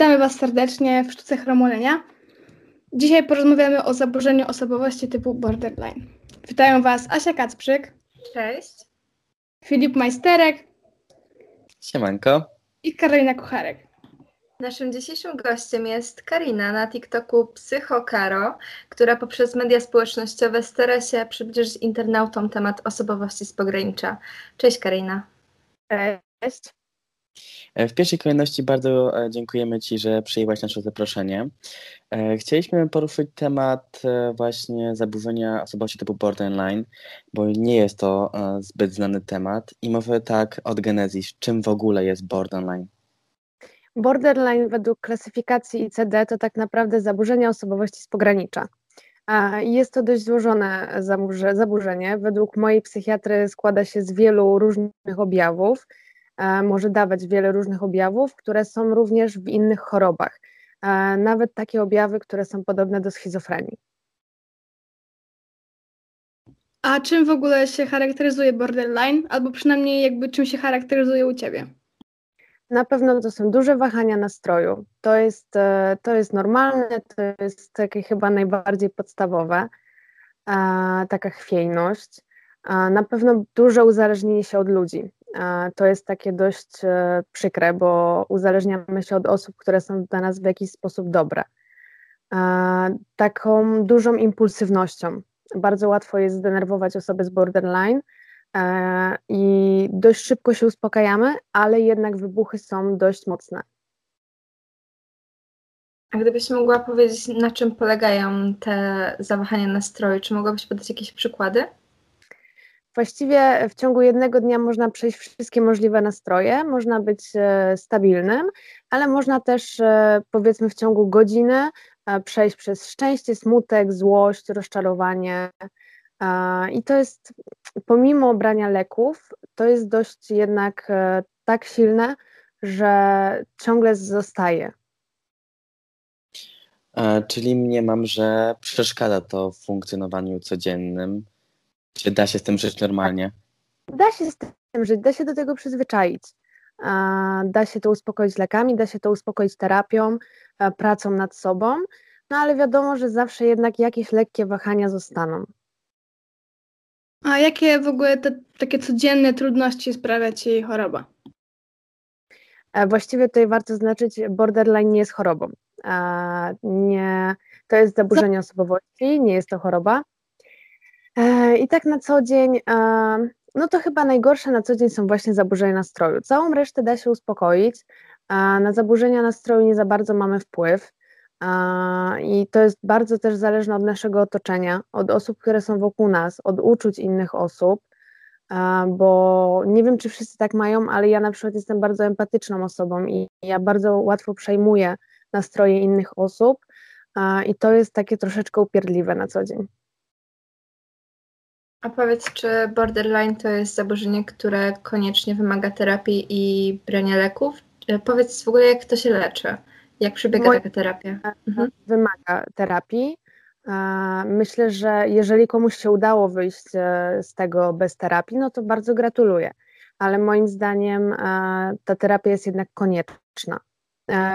Witamy Was serdecznie w Sztuce Chromolenia. Dzisiaj porozmawiamy o zaburzeniu osobowości typu borderline. Witają Was Asia Kacprzyk. Cześć. Filip Majsterek. Siemanko. I Karolina Kucharek. Naszym dzisiejszym gościem jest Karina na TikToku Psychokaro, która poprzez media społecznościowe stara się przybliżyć internautom temat osobowości z pogranicza. Cześć Karina. Cześć. E, w pierwszej kolejności bardzo e, dziękujemy Ci, że przyjęłaś nasze zaproszenie. E, chcieliśmy poruszyć temat właśnie zaburzenia osobowości typu borderline, bo nie jest to zbyt znany temat i może tak od genezis, czym w ogóle jest borderline? Borderline według klasyfikacji ICD to tak naprawdę zaburzenie osobowości z pogranicza. Jest to dość złożone zaburzenie. Według mojej psychiatry składa się z wielu różnych objawów może dawać wiele różnych objawów, które są również w innych chorobach. E, nawet takie objawy, które są podobne do schizofrenii. A czym w ogóle się charakteryzuje borderline, albo przynajmniej jakby czym się charakteryzuje u Ciebie? Na pewno to są duże wahania nastroju. To jest, e, to jest normalne, to jest takie chyba najbardziej podstawowe, taka chwiejność. Na pewno duże uzależnienie się od ludzi. To jest takie dość e, przykre, bo uzależniamy się od osób, które są dla nas w jakiś sposób dobre. Taką dużą impulsywnością. Bardzo łatwo jest zdenerwować osobę z borderline e, i dość szybko się uspokajamy, ale jednak wybuchy są dość mocne. A gdybyś mogła powiedzieć, na czym polegają te zawahania nastroju, czy mogłabyś podać jakieś przykłady? Właściwie w ciągu jednego dnia można przejść wszystkie możliwe nastroje, można być e, stabilnym, ale można też e, powiedzmy w ciągu godziny e, przejść przez szczęście, smutek, złość, rozczarowanie. I to jest, pomimo brania leków, to jest dość jednak tak silne, że ciągle zostaje. Czyli mniemam, że przeszkadza to w funkcjonowaniu codziennym czy da się z tym żyć normalnie? Da się z tym żyć, da się do tego przyzwyczaić. Da się to uspokoić lekami, da się to uspokoić terapią, pracą nad sobą, no ale wiadomo, że zawsze jednak jakieś lekkie wahania zostaną. A jakie w ogóle te takie codzienne trudności sprawia Ci choroba? E, właściwie tutaj warto zaznaczyć, borderline nie jest chorobą. Nie, to jest zaburzenie osobowości, nie jest to choroba. E, I tak na co dzień, e, no to chyba najgorsze na co dzień są właśnie zaburzenia nastroju. Całą resztę da się uspokoić. Na zaburzenia nastroju nie za bardzo mamy wpływ. I to jest bardzo też zależne od naszego otoczenia, od osób, które są wokół nas, od uczuć innych osób, bo nie wiem, czy wszyscy tak mają, ale ja na przykład jestem bardzo empatyczną osobą i ja bardzo łatwo przejmuję nastroje innych osób i to jest takie troszeczkę upierdliwe na co dzień. A powiedz, czy borderline to jest zaburzenie, które koniecznie wymaga terapii i brania leków? E, powiedz w ogóle, jak to się leczy? Jak przebiega Moje... taka terapia? Mhm. Wymaga terapii. Myślę, że jeżeli komuś się udało wyjść e, z tego bez terapii, no to bardzo gratuluję. Ale moim zdaniem e, ta terapia jest jednak konieczna.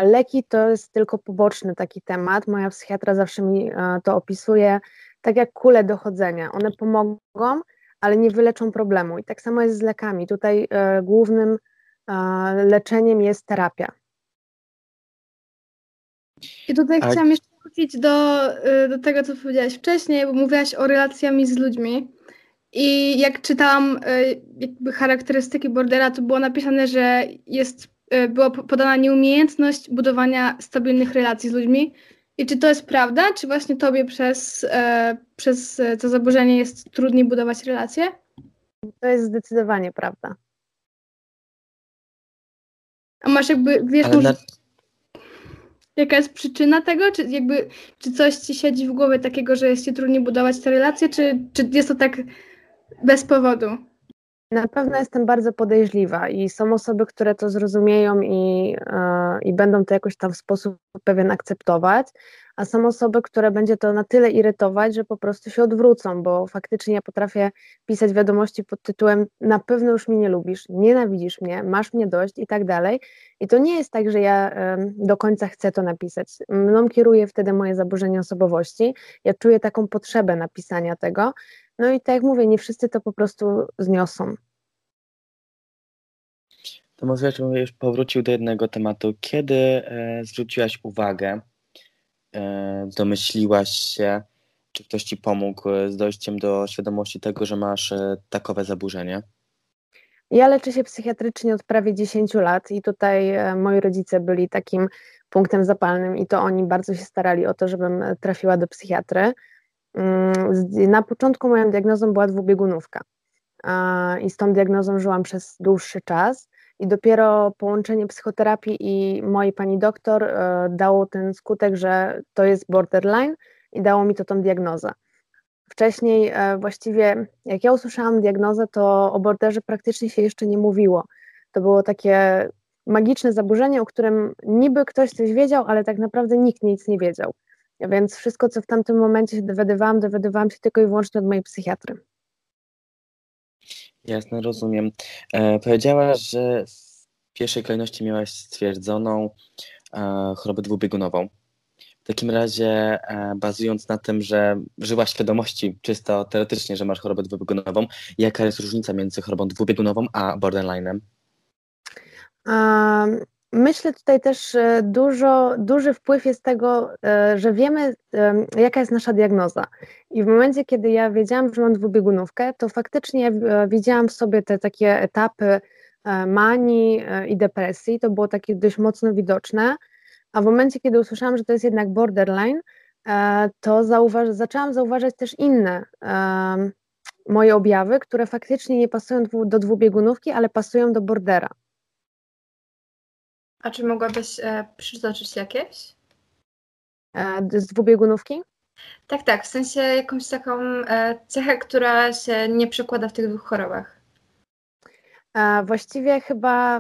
Leki to jest tylko poboczny taki temat. Moja psychiatra zawsze mi to opisuje tak jak kule dochodzenia. One pomogą, ale nie wyleczą problemu. I tak samo jest z lekami. Tutaj e, głównym e, leczeniem jest terapia. I tutaj A... chciałam jeszcze wrócić do, e, do tego, co powiedziałaś wcześniej, bo mówiłaś o relacjami z ludźmi. I jak czytałam jakby charakterystyki bordera, to było napisane, że jest, była podana nieumiejętność budowania stabilnych relacji z ludźmi, i czy to jest prawda? Czy właśnie tobie przez, e, przez to zaburzenie jest trudniej budować relacje? To jest zdecydowanie prawda. A masz jakby, wiesz, może, na... jaka jest przyczyna tego? Czy jakby, czy coś ci siedzi w głowie takiego, że jest ci trudniej budować te relacje, czy, czy jest to tak bez powodu? Na pewno jestem bardzo podejrzliwa i są osoby, które to zrozumieją i, e, i będą to jakoś tam w sposób pewien akceptować, a są osoby, które będzie to na tyle irytować, że po prostu się odwrócą, bo faktycznie ja potrafię pisać wiadomości pod tytułem na pewno już mnie nie lubisz, nienawidzisz mnie, masz mnie dość i tak dalej. I to nie jest tak, że ja do końca chcę to napisać. Mną kieruje wtedy moje zaburzenie osobowości. Ja czuję taką potrzebę napisania tego. No i tak jak mówię, nie wszyscy to po prostu zniosą. To może już powrócił do jednego tematu. Kiedy e, zwróciłaś uwagę, e, domyśliłaś się, czy ktoś ci pomógł e, z dojściem do świadomości tego, że masz e, takowe zaburzenie? Ja leczę się psychiatrycznie od prawie 10 lat i tutaj e, moi rodzice byli takim punktem zapalnym i to oni bardzo się starali o to, żebym trafiła do psychiatry. Mm, na początku moją diagnozą była dwubiegunówka i z tą diagnozą żyłam przez dłuższy czas i dopiero połączenie psychoterapii i mojej pani doktor e, dało ten skutek, że to jest borderline i dało mi to tą diagnozę. Wcześniej e, właściwie, jak ja usłyszałam diagnozę, to o borderze praktycznie się jeszcze nie mówiło. To było takie magiczne zaburzenie, o którym niby ktoś coś wiedział, ale tak naprawdę nikt nic nie wiedział. Więc wszystko, co w tamtym momencie się dowiadywałam, dowiadywałam się tylko i wyłącznie od mojej psychiatry. Jasne, rozumiem. E, powiedziałaś, że w pierwszej kolejności miałaś stwierdzoną e, chorobę dwubiegunową. W takim razie, e, bazując na tym, że żyłaś świadomości czysto teoretycznie, że masz chorobę dwubiegunową, jaka jest różnica między chorobą dwubiegunową a borderline'em? Um, myślę tutaj też e, dużo, duży wpływ jest tego, e, że wiemy, jaka jest nasza diagnoza. I w momencie, kiedy ja wiedziałam, że mam dwubiegunówkę, to faktycznie widziałam w sobie te takie etapy manii i depresji. To było takie dość mocno widoczne. A w momencie, kiedy usłyszałam, że to jest jednak borderline, e, to zauważ zaczęłam zauważać też inne e, moje objawy, które faktycznie nie pasują do dwubiegunówki, ale pasują do bordera. A czy mogłabyś e, przytoczyć jakieś? E, z dwubiegunówki? Tak, tak, w sensie jakąś taką e, cechę, która się nie przekłada w tych dwóch chorobach. Właściwie chyba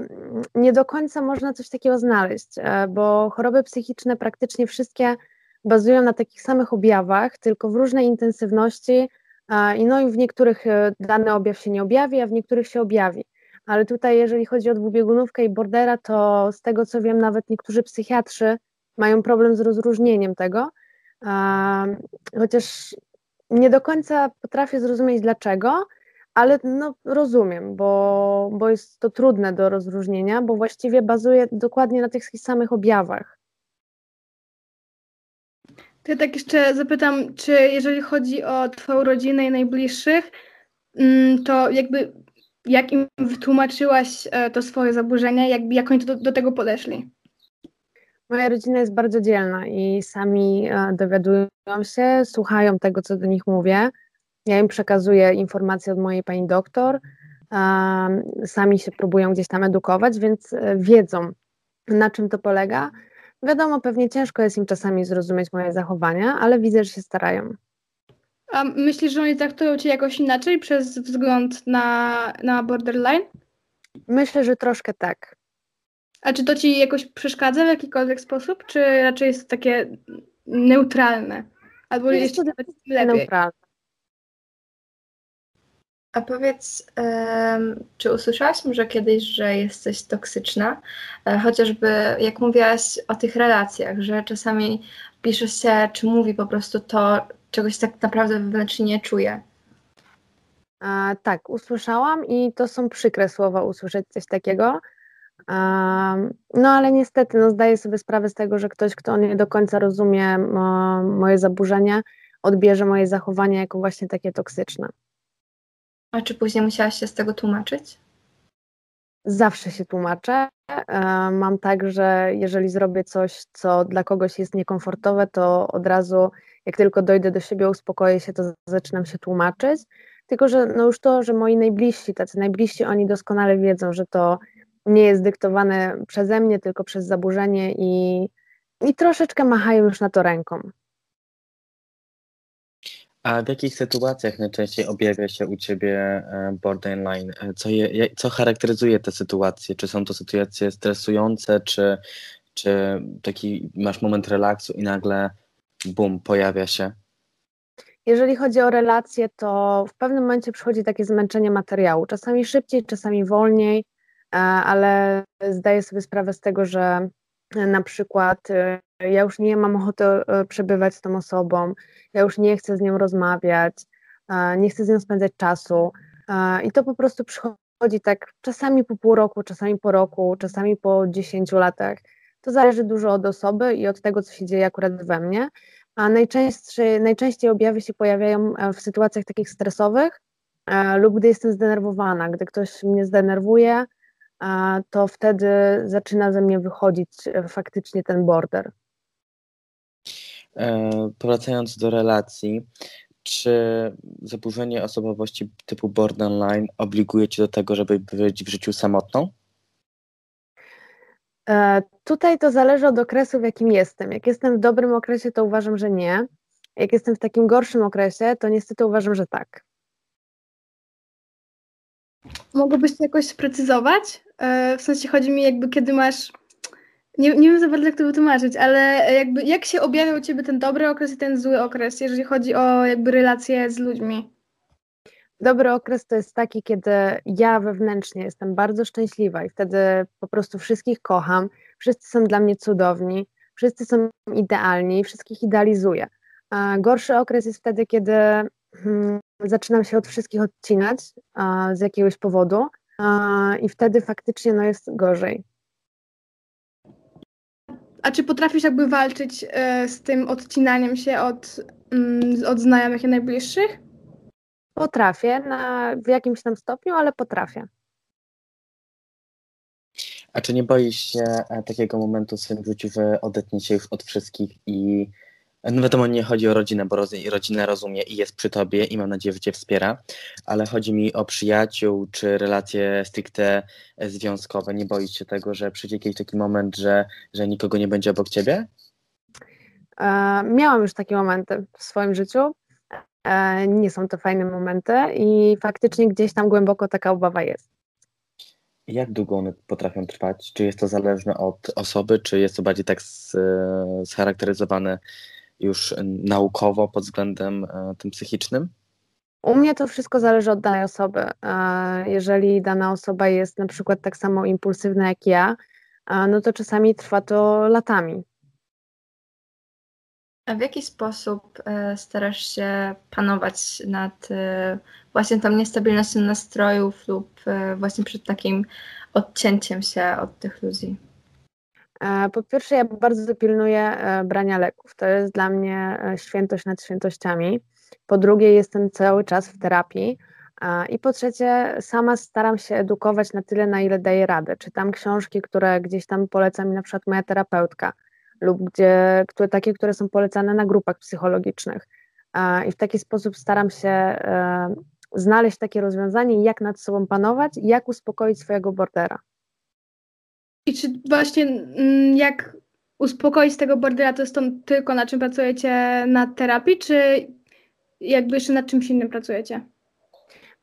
nie do końca można coś takiego znaleźć, e, bo choroby psychiczne praktycznie wszystkie bazują na takich samych objawach, tylko w różnej intensywności i no i w niektórych e, dany objaw się nie objawi, a w niektórych się objawi. Ale tutaj, jeżeli chodzi o dwubiegunówkę i bordera, to z tego co wiem, nawet niektórzy psychiatrzy mają problem z rozróżnieniem tego, chociaż nie do końca potrafię zrozumieć dlaczego, ale no, rozumiem, bo, bo jest to trudne do rozróżnienia, bo właściwie bazuje dokładnie na tych samych objawach. To ja tak jeszcze zapytam, czy jeżeli chodzi o Twoją rodzinę i najbliższych, mm, to jakby jak im wytłumaczyłaś e, to swoje zaburzenia, jakby jak oni do, do tego podeszli? Moja rodzina jest bardzo dzielna i sami e, dowiadują się, słuchają tego, co do nich mówię. Ja im przekazuję informacje od mojej pani doktor, sami się próbują gdzieś tam edukować, więc e, wiedzą, na czym to polega. Wiadomo, pewnie ciężko jest im czasami zrozumieć moje zachowania, ale widzę, że się starają. A myślisz, że oni traktują cię jakoś inaczej przez wzgląd na, na borderline? Myślę, że troszkę tak. A czy to ci jakoś przeszkadza w jakikolwiek sposób, czy raczej jest to takie neutralne? Albo jest jeszcze nawet lepiej? Neutralne. A powiedz, czy usłyszałaś może kiedyś, że jesteś toksyczna? E, chociażby jak mówiłaś o tych relacjach, że czasami pisze się, czy mówi po prostu to, czegoś tak naprawdę wewnętrznie nie czuje. A, tak, usłyszałam i to są przykre słowa usłyszeć coś takiego. A, no ale niestety no, zdaję sobie sprawę z tego, że ktoś, kto nie do końca rozumie mo, moje zaburzenia, odbierze moje zachowania jako właśnie takie toksyczne. A czy później musiałaś się z tego tłumaczyć? Zawsze się tłumaczę. E, mam tak, że jeżeli zrobię coś, co dla kogoś jest niekomfortowe, to od razu, jak tylko dojdę do siebie, uspokoję się, to zaczynam się tłumaczyć. Tylko, że no już to, że moi najbliżsi, tacy najbliżsi, oni doskonale wiedzą, że to nie jest dyktowane przeze mnie, tylko przez zaburzenie i, i troszeczkę machają już na to ręką. A w jakich sytuacjach najczęściej objawia się u Ciebie e, borderline? E, co, je, co charakteryzuje te sytuacje? Czy są to sytuacje stresujące, czy, czy taki masz moment relaksu i nagle bum, pojawia się? Jeżeli chodzi o relacje, to w pewnym momencie przychodzi takie zmęczenie materiału. Czasami szybciej, czasami wolniej, e, ale zdaję sobie sprawę z tego, że na przykład ja już nie mam ochoty przebywać z tą osobą, ja już nie chcę z nią rozmawiać, nie chcę z nią spędzać czasu. I to po prostu przychodzi tak czasami po pół roku, czasami po roku, czasami po dziesięciu latach. To zależy dużo od osoby i od tego, co się dzieje akurat we mnie. A najczęściej, najczęściej objawy się pojawiają e, w sytuacjach takich stresowych e, lub gdy jestem zdenerwowana. Gdy ktoś mnie zdenerwuje, to wtedy zaczyna ze mnie wychodzić e, faktycznie ten border. E, powracając do relacji, czy zaburzenie osobowości typu borderline obliguje cię do tego, żeby być w życiu samotną? E, tutaj to zależy od okresu, w jakim jestem. Jak jestem w dobrym okresie, to uważam, że nie. Jak jestem w takim gorszym okresie, to niestety uważam, że tak. Mogłabyś to jakoś sprecyzować? E, w sensie chodzi mi jakby, kiedy masz nie, nie wiem za bardzo, jak to wytłumaczyć, ale jakby jak się objawia u Ciebie ten dobry okres i ten zły okres, jeżeli chodzi o jakby relacje z ludźmi? Dobry okres to jest taki, kiedy ja wewnętrznie jestem bardzo szczęśliwa i wtedy po prostu wszystkich kocham, wszyscy są dla mnie cudowni, wszyscy są idealni, wszystkich idealizuję. A gorszy okres jest wtedy, kiedy hmm, zaczynam się od wszystkich odcinać a, z jakiegoś powodu a, i wtedy faktycznie no, jest gorzej. A czy potrafisz jakby walczyć e, z tym odcinaniem się od, mm, od znajomych i najbliższych? Potrafię, na, w jakimś tam stopniu, ale potrafię. A czy nie boisz się e, takiego momentu w życiu, że odetniesz się już od wszystkich i no wiadomo, nie chodzi o rodzinę, bo rodzina rozumie i jest przy tobie i mam nadzieję, że cię wspiera, ale chodzi mi o przyjaciół czy relacje stricte e, związkowe. Nie boisz się tego, że przyjdzie jakiś taki moment, że, że nikogo nie będzie obok ciebie? E, miałam już takie momenty w swoim życiu. E, nie są to fajne momenty i faktycznie gdzieś tam głęboko taka obawa jest. Jak długo one potrafią trwać? Czy jest to zależne od osoby, czy jest to bardziej tak scharakteryzowane już naukowo pod względem e, tym psychicznym? U mnie to wszystko zależy od danej osoby. E, jeżeli dana osoba jest na przykład tak samo impulsywna jak ja, e, no to czasami trwa to latami. A w jaki sposób starasz się panować nad właśnie tą niestabilnością nastrojów lub właśnie przed takim odcięciem się od tych ludzi? E, po pierwsze, ja bardzo pilnuję e, brania leków. To jest dla mnie e, świętość nad świętościami. Po drugie, jestem cały czas w terapii. I po trzecie, sama staram się edukować na tyle, na ile daję radę. Czytam książki, które gdzieś tam poleca mi na przykład moja terapeutka, lub gdzie, które, takie, które są polecane na grupach psychologicznych. I w taki sposób staram się znaleźć takie rozwiązanie, jak nad sobą panować, jak uspokoić swojego bordera. I czy właśnie mm, jak uspokoić tego bordela, to jest to tylko na czym pracujecie na terapii, czy jakby jeszcze nad czymś innym pracujecie?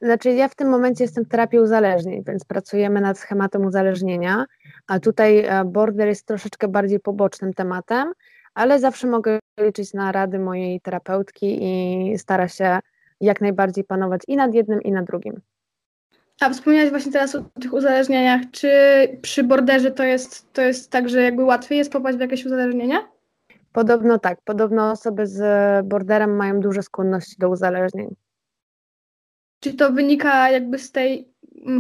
Znaczy ja w tym momencie jestem w terapii uzależnień, więc pracujemy nad schematem uzależnienia, a tutaj e, border jest troszeczkę bardziej pobocznym tematem, ale zawsze mogę liczyć na rady mojej terapeutki i stara się jak najbardziej panować i nad jednym, i nad drugim. A wspomniałeś właśnie teraz o tych uzależnieniach. Czy przy borderze to jest, to jest tak, że jakby łatwiej jest popaść w jakieś uzależnienia? Podobno tak. Podobno osoby z borderem mają duże skłonności do uzależnień. Czy to wynika jakby z tej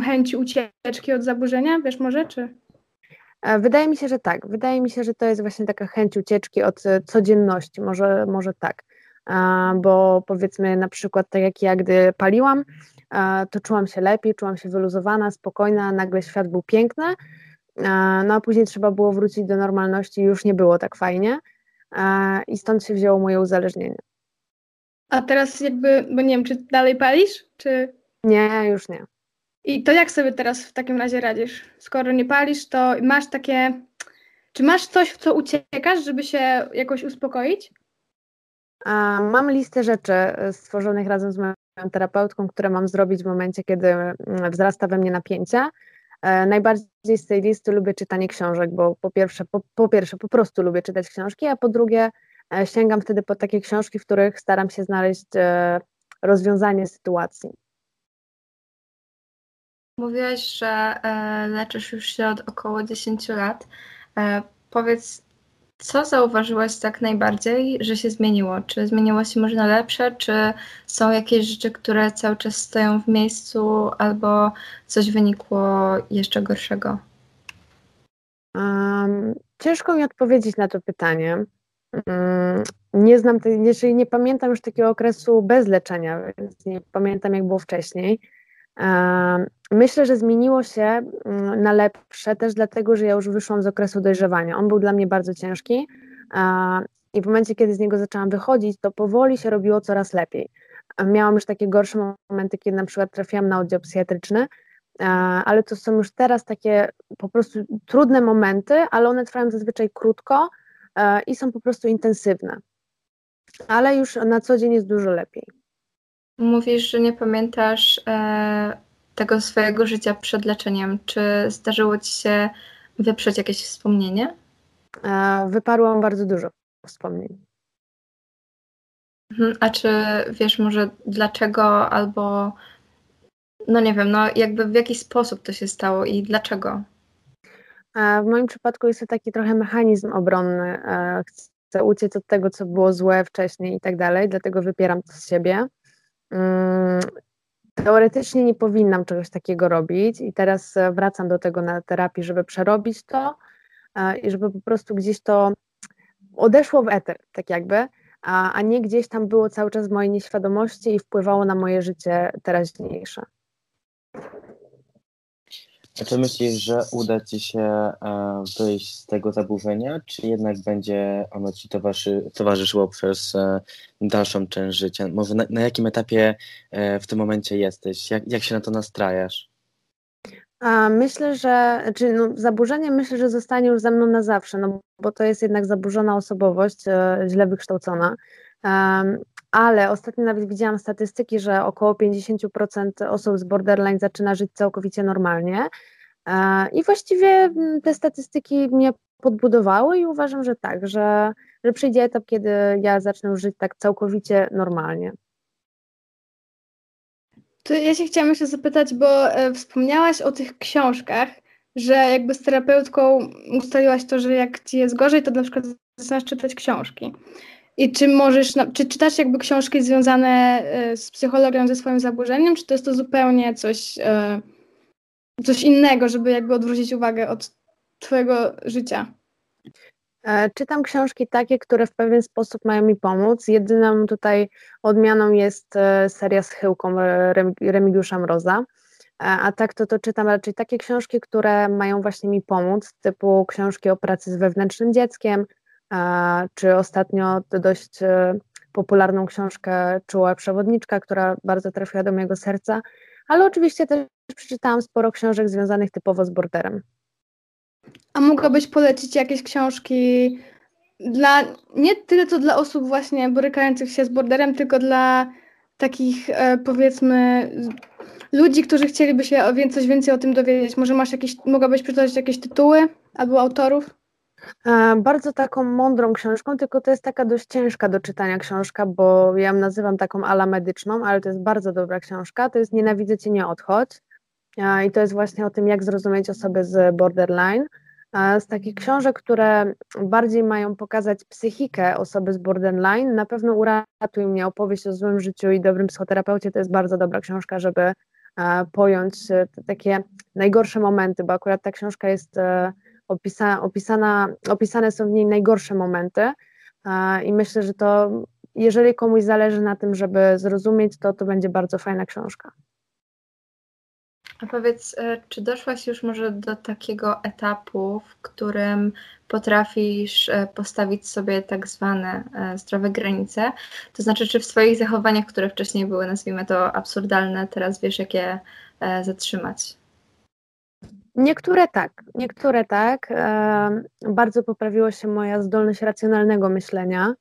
chęci ucieczki od zaburzenia? Wiesz może, czy? E, wydaje mi się, że tak. Wydaje mi się, że to jest właśnie taka chęć ucieczki od e, codzienności. Może, może tak. Bo powiedzmy na przykład tak jak ja, gdy paliłam, to czułam się lepiej, czułam się wyluzowana, spokojna, nagle świat był piękny, no a później trzeba było wrócić do normalności i już nie było tak fajnie i stąd się wzięło moje uzależnienie. A teraz jakby, bo nie wiem, czy dalej palisz, czy... Nie, już nie. I to jak sobie teraz w takim razie radzisz? Skoro nie palisz, to masz takie... Czy masz coś, w co uciekasz, żeby się jakoś uspokoić? Mam listę rzeczy stworzonych razem z moją terapeutką, które mam zrobić w momencie, kiedy mm, wzrasta we mnie napięcie. E, najbardziej z tej listy lubię czytanie książek, bo po pierwsze po, po pierwsze po prostu lubię czytać książki, a po drugie e, sięgam wtedy po takie książki, w których staram się znaleźć e, rozwiązanie sytuacji. Mówiłaś, że leczysz już się od około 10 lat. Powiedz, co zauważyłaś tak najbardziej, że się zmieniło? Czy zmieniło się może na lepsze, czy są jakieś rzeczy, które cały czas stoją w miejscu, albo coś wynikło jeszcze gorszego? Um, ciężko mi odpowiedzieć na to pytanie. Um, nie znam, jeżeli nie pamiętam już takiego okresu bez leczenia, więc nie pamiętam jak było wcześniej. Myślę, że zmieniło się mm, na lepsze też dlatego, że ja już wyszłam z okresu dojrzewania. On był dla mnie bardzo ciężki i w momencie, kiedy z niego zaczęłam wychodzić, to powoli się robiło coraz lepiej. Miałam już takie gorsze momenty, kiedy na przykład trafiłam na oddział psychiatryczny, ale to są już teraz takie po prostu trudne momenty, ale one trwają zazwyczaj krótko i są po prostu intensywne. Ale już na co dzień jest dużo lepiej. Mówisz, że nie pamiętasz e, tego swojego życia przed leczeniem. Czy zdarzyło ci się wyprzeć jakieś wspomnienie? E, wyparłam bardzo dużo wspomnień. Mhm, a czy wiesz może dlaczego albo no nie wiem, no jakby w jaki sposób to się stało i dlaczego? E, w moim przypadku jest to taki trochę mechanizm obronny. E, chcę uciec od tego, co było złe wcześniej i tak dalej, dlatego wypieram to z siebie. Mm, teoretycznie nie powinnam czegoś takiego robić i teraz e, wracam do tego na terapii, żeby przerobić to e, i żeby po prostu gdzieś to odeszło w eter, tak jakby, a, a nie gdzieś tam było cały czas w mojej nieświadomości i wpływało na moje życie teraźniejsze. A czy myślisz, że uda Ci się e, wyjść z tego zaburzenia, czy jednak będzie ono Ci towarzyszy, towarzyszyło przez e, dalszą część życia? Może na, na jakim etapie e, w tym momencie jesteś? Jak, jak się na to nastrajasz? Myślę, że czy no, zaburzenie myślę, że zostanie już ze mną na zawsze, no bo to jest jednak zaburzona osobowość, źle wykształcona. Ale ostatnio nawet widziałam statystyki, że około 50% osób z borderline zaczyna żyć całkowicie normalnie. E, I właściwie mm, te statystyki mnie podbudowały i uważam, że tak, że, że przyjdzie etap, kiedy ja zacznę żyć tak całkowicie normalnie. To ja się chciałam jeszcze zapytać, bo e, wspomniałaś o tych książkach, że jakby z terapeutką ustaliłaś to, że jak ci jest gorzej, to na przykład zaczynasz czytać książki. I czy możesz, czy czytasz jakby książki związane e, z psychologią, ze swoim zaburzeniem, czy to jest to zupełnie coś, e, coś innego, żeby jakby odwrócić uwagę od twojego życia? E, czytam książki takie, które w pewien sposób mają mi pomóc. Jedyną tutaj odmianą jest seria z Chyłką Remigiusza Mroza. A tak to, to czytam raczej takie książki, które mają właśnie mi pomóc, typu książki o pracy z wewnętrznym dzieckiem, czy ostatnio dość e, popularną książkę Czuła Przewodniczka, która bardzo trafiła do mojego serca, ale oczywiście też przeczytałam sporo książek związanych typowo z borderem. A mogłabyś polecić jakieś książki dla, nie tyle to dla osób właśnie borykających się z borderem, tylko dla takich e, powiedzmy ludzi, którzy chcieliby się coś więcej o tym dowiedzieć. Może masz jakieś, mogłabyś przytoczyć jakieś tytuły albo autorów? E, bardzo taką mądrą książką, tylko to jest taka dość ciężka do czytania książka, bo ja ją nazywam taką ala medyczną, ale to jest bardzo dobra książka. To jest Nienawidzę Cię, nie odchodź. E, I to jest właśnie o tym, jak zrozumieć osobę z borderline. E, z takich książek, które bardziej mają pokazać psychikę osoby z borderline, na pewno uratuj mnie opowieść o złym życiu i dobrym psychoterapeucie. To jest bardzo dobra książka, żeby pojąć takie najgorsze momenty, bo akurat ta książka jest opisa, opisana, opisane są w niej najgorsze momenty i myślę, że to jeżeli komuś zależy na tym, żeby zrozumieć to, to będzie bardzo fajna książka. A powiedz, e, czy doszłaś już może do takiego etapu, w którym potrafisz e, postawić sobie tak zwane e, zdrowe granice? To znaczy, czy w swoich zachowaniach, które wcześniej były, nazwijmy to absurdalne, teraz wiesz, jak je zatrzymać? Niektóre tak, niektóre tak. Bardzo poprawiła się moja zdolność racjonalnego myślenia.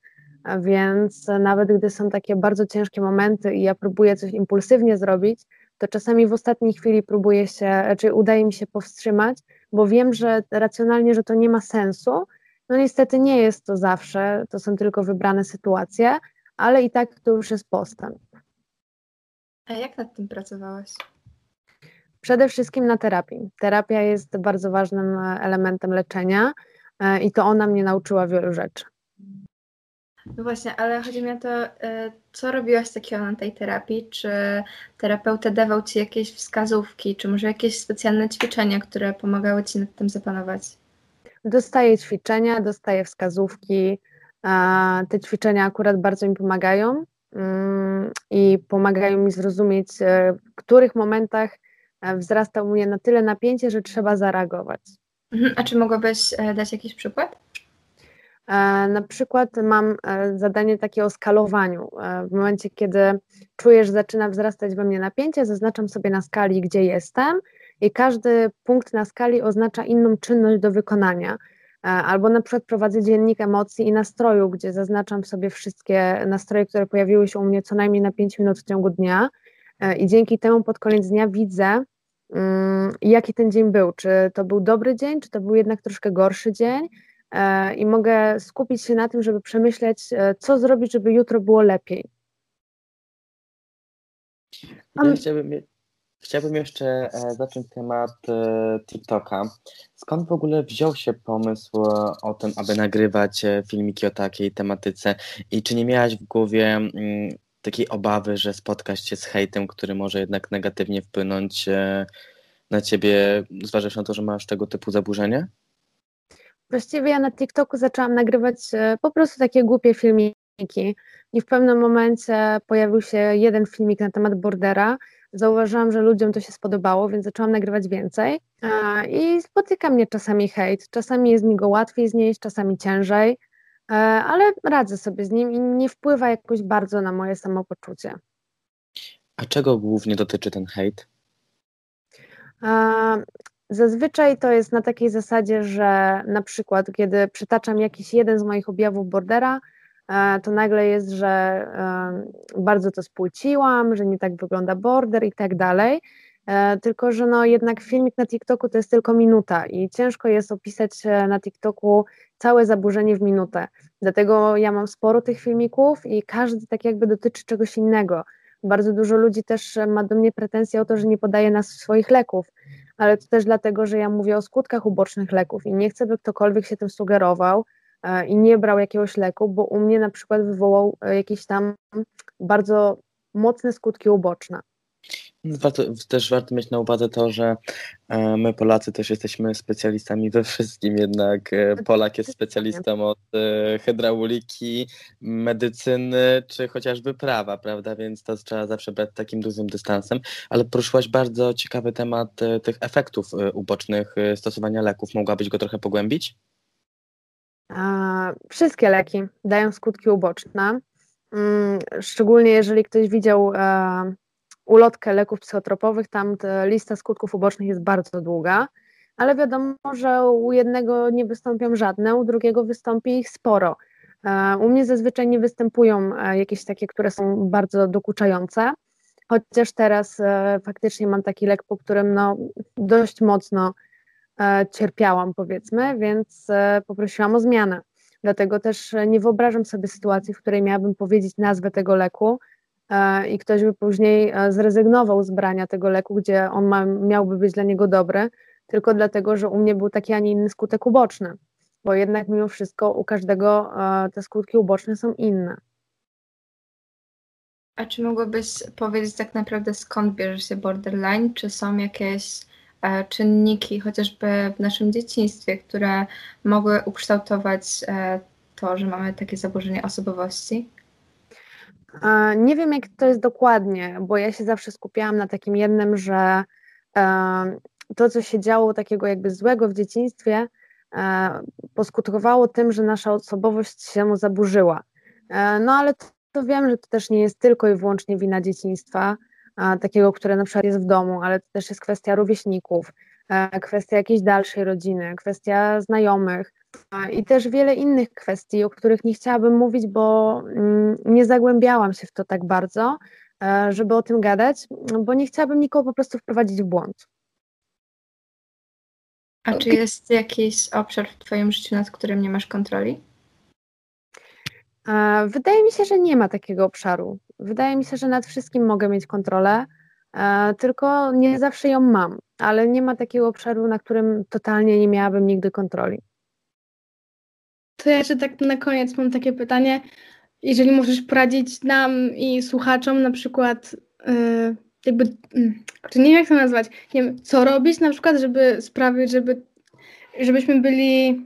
Więc nawet gdy są takie bardzo ciężkie momenty i ja próbuję coś impulsywnie zrobić, to czasami w ostatniej chwili próbuję się, czy udaje mi się powstrzymać, bo wiem, że racjonalnie, że to nie ma sensu. No niestety nie jest to zawsze, to są tylko wybrane sytuacje, ale i tak to już jest postęp. A jak nad tym pracowałaś? Przede wszystkim na terapii. Terapia jest bardzo ważnym elementem leczenia e, i to ona mnie nauczyła wielu rzeczy. No właśnie, ale chodzi mi o to, e, co robiłaś takiego na tej terapii? Czy terapeuta dawał Ci jakieś wskazówki, czy może jakieś specjalne ćwiczenia, które pomagały Ci nad tym zapanować? Dostaję ćwiczenia, dostaję wskazówki. Te ćwiczenia akurat bardzo mi pomagają mm, i pomagają mi zrozumieć, e, w których momentach e, wzrasta u mnie na tyle napięcie, że trzeba zareagować. Mhm, a czy mogłabyś dać jakiś przykład? E, na przykład mam e, zadanie takie o skalowaniu. E, w momencie, kiedy czuję, że zaczyna wzrastać we mnie napięcie, zaznaczam sobie na skali, gdzie jestem i każdy punkt na skali oznacza inną czynność do wykonania. Albo na przykład prowadzę dziennik emocji i nastroju, gdzie zaznaczam sobie wszystkie nastroje, które pojawiły się u mnie co najmniej na 5 minut w ciągu dnia. I dzięki temu pod koniec dnia widzę, mm, jaki ten dzień był. Czy to był dobry dzień, czy to był jednak troszkę gorszy dzień E, i mogę skupić się na tym, żeby przemyśleć, e, co zrobić, żeby jutro było lepiej. Ja chciałbym, chciałbym jeszcze e, zacząć temat TikToka. Skąd w ogóle wziął się pomysł o tym, aby nagrywać filmiki o takiej tematyce i czy nie miałaś w głowie mm, takiej obawy, że spotkasz się z hejtem, który może jednak negatywnie wpłynąć na ciebie, zważywszy na to, że masz tego typu zaburzenia? Właściwie ja na TikToku zaczęłam nagrywać e, po prostu takie głupie filmiki i w pewnym momencie pojawił się jeden filmik na temat bordera. Zauważyłam, że ludziom to się spodobało, więc zaczęłam nagrywać więcej. I spotyka mnie czasami hejt. Czasami jest mi go łatwiej znieść, czasami ciężej, e, ale radzę sobie z nim i nie wpływa jakoś bardzo na moje samopoczucie. A czego głównie dotyczy ten hejt? Zazwyczaj to jest na takiej zasadzie, że na przykład, kiedy przytaczam jakiś jeden z moich objawów bordera, e, to nagle jest, że e, bardzo to spłyciłam, że nie tak wygląda border i tak dalej. E, tylko, że no jednak filmik na TikToku to jest tylko minuta i ciężko jest opisać na TikToku całe zaburzenie w minutę. Dlatego ja mam sporo tych filmików i każdy tak jakby dotyczy czegoś innego. Bardzo dużo ludzi też ma do mnie pretensje o to, że nie podaję nas swoich leków ale to też dlatego, że ja mówię o skutkach ubocznych leków i nie chcę, by ktokolwiek się tym sugerował e, i nie brał jakiegoś leku, bo u mnie na przykład wywołał e, jakieś tam bardzo mocne skutki uboczne. Warto, też warto mieć na uwadze to, że e, my Polacy też jesteśmy specjalistami we wszystkim, jednak e, Polak jest specjalistą od e, hydrauliki, medycyny czy chociażby prawa, prawda, więc to trzeba zawsze brać takim dużym dystansem, ale poruszyłaś bardzo ciekawy temat tych efektów ubocznych stosowania leków. Mogłabyś go trochę pogłębić? Wszystkie leki dają skutki uboczne, mm, szczególnie jeżeli ktoś widział ulotkę leków psychotropowych, tam lista skutków ubocznych jest bardzo długa, ale wiadomo, że u jednego nie wystąpią żadne, u drugiego wystąpi ich sporo. E, u mnie zazwyczaj nie występują e, jakieś takie, które są bardzo dokuczające, chociaż teraz e, faktycznie mam taki lek, po którym no, dość mocno cierpiałam, powiedzmy, więc poprosiłam o zmianę. Dlatego też nie wyobrażam sobie sytuacji, w której miałabym powiedzieć nazwę tego leku, i ktoś by później e, zrezygnował z brania tego leku, gdzie on ma, miałby być dla niego dobry, tylko dlatego, że u mnie był taki, a nie inny skutek uboczny, bo jednak mimo wszystko u każdego e, te skutki uboczne są inne. A czy mogłabyś powiedzieć tak naprawdę skąd bierze się borderline? Czy są jakieś czynniki, chociażby w naszym dzieciństwie, które mogły ukształtować to, że mamy takie zaburzenie osobowości? Nie wiem, jak to jest dokładnie, bo ja się zawsze skupiałam na takim jednym, że to, co się działo takiego jakby złego w dzieciństwie, e, poskutkowało tym, że nasza osobowość się zaburzyła. E, no ale to, to wiem, że to też nie jest tylko i wyłącznie wina dzieciństwa, takiego, które na przykład jest w domu, ale to też jest kwestia rówieśników, e, kwestia jakiejś dalszej rodziny, kwestia znajomych. I też wiele innych kwestii, o których nie chciałabym mówić, bo mm, nie zagłębiałam się w to tak bardzo, e, żeby o tym gadać, bo nie chciałabym nikogo po prostu wprowadzić w błąd. A czy jest jakiś obszar w Twoim życiu, nad którym nie masz kontroli? Wydaje mi się, że nie ma takiego obszaru. Wydaje mi się, że nad wszystkim mogę mieć kontrolę, e, tylko nie zawsze ją mam, ale nie ma takiego obszaru, na którym totalnie nie miałabym nigdy kontroli. To ja jeszcze tak na koniec mam takie pytanie. Jeżeli możesz poradzić nam i słuchaczom na przykład yy, jakby, yy, nie wiem jak to nazwać, nie wiem, co robić na przykład, żeby sprawić, żeby, żebyśmy byli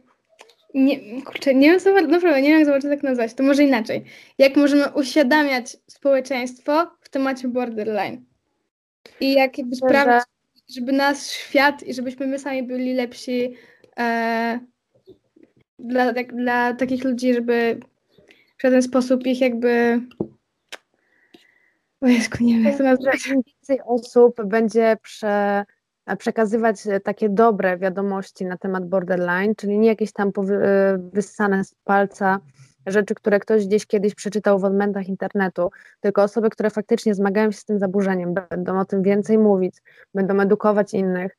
nie, kurczę, nie wiem, co, naprawdę nie wiem, jak to tak nazwać, to może inaczej. Jak możemy uświadamiać społeczeństwo w temacie borderline? I jak jakby sprawić, żeby nasz świat i żebyśmy my sami byli lepsi e, dla, tak, dla takich ludzi, żeby w żaden sposób ich jakby. O Jezu, nie wiem, jak to nazwać. Więcej osób będzie prze, przekazywać takie dobre wiadomości na temat borderline, czyli nie jakieś tam e, wyssane z palca rzeczy, które ktoś gdzieś kiedyś przeczytał w odmętach internetu, tylko osoby, które faktycznie zmagają się z tym zaburzeniem, będą o tym więcej mówić, będą edukować innych,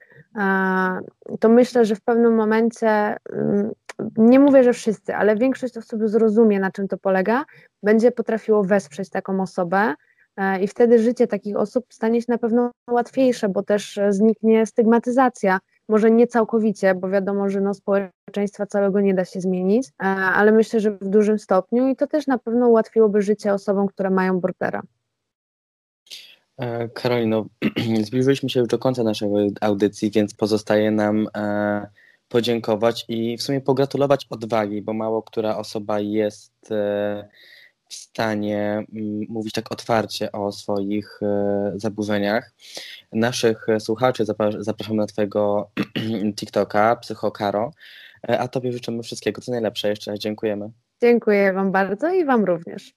to myślę, że w pewnym momencie, mm, nie mówię, że wszyscy, ale większość osób zrozumie, na czym to polega, będzie potrafiło wesprzeć taką osobę, e, i wtedy życie takich osób stanie się na pewno łatwiejsze, bo też zniknie stygmatyzacja może nie całkowicie, bo wiadomo, że no, społeczeństwa całego nie da się zmienić, e, ale myślę, że w dużym stopniu i to też na pewno ułatwiłoby życie osobom, które mają bordera. E, Karolino, zbliżyliśmy się już do końca naszej audycji, więc pozostaje nam e, podziękować i w sumie pogratulować odwagi, bo mało która osoba jest w stanie mm, mówić tak otwarcie o swoich e, zaburzeniach. Naszych słuchaczy zapraszamy na Twojego TikToka, Psychokaro, e, a Tobie życzymy wszystkiego co najlepsze. Jeszcze raz dziękujemy. Dziękuję Wam bardzo i Wam również.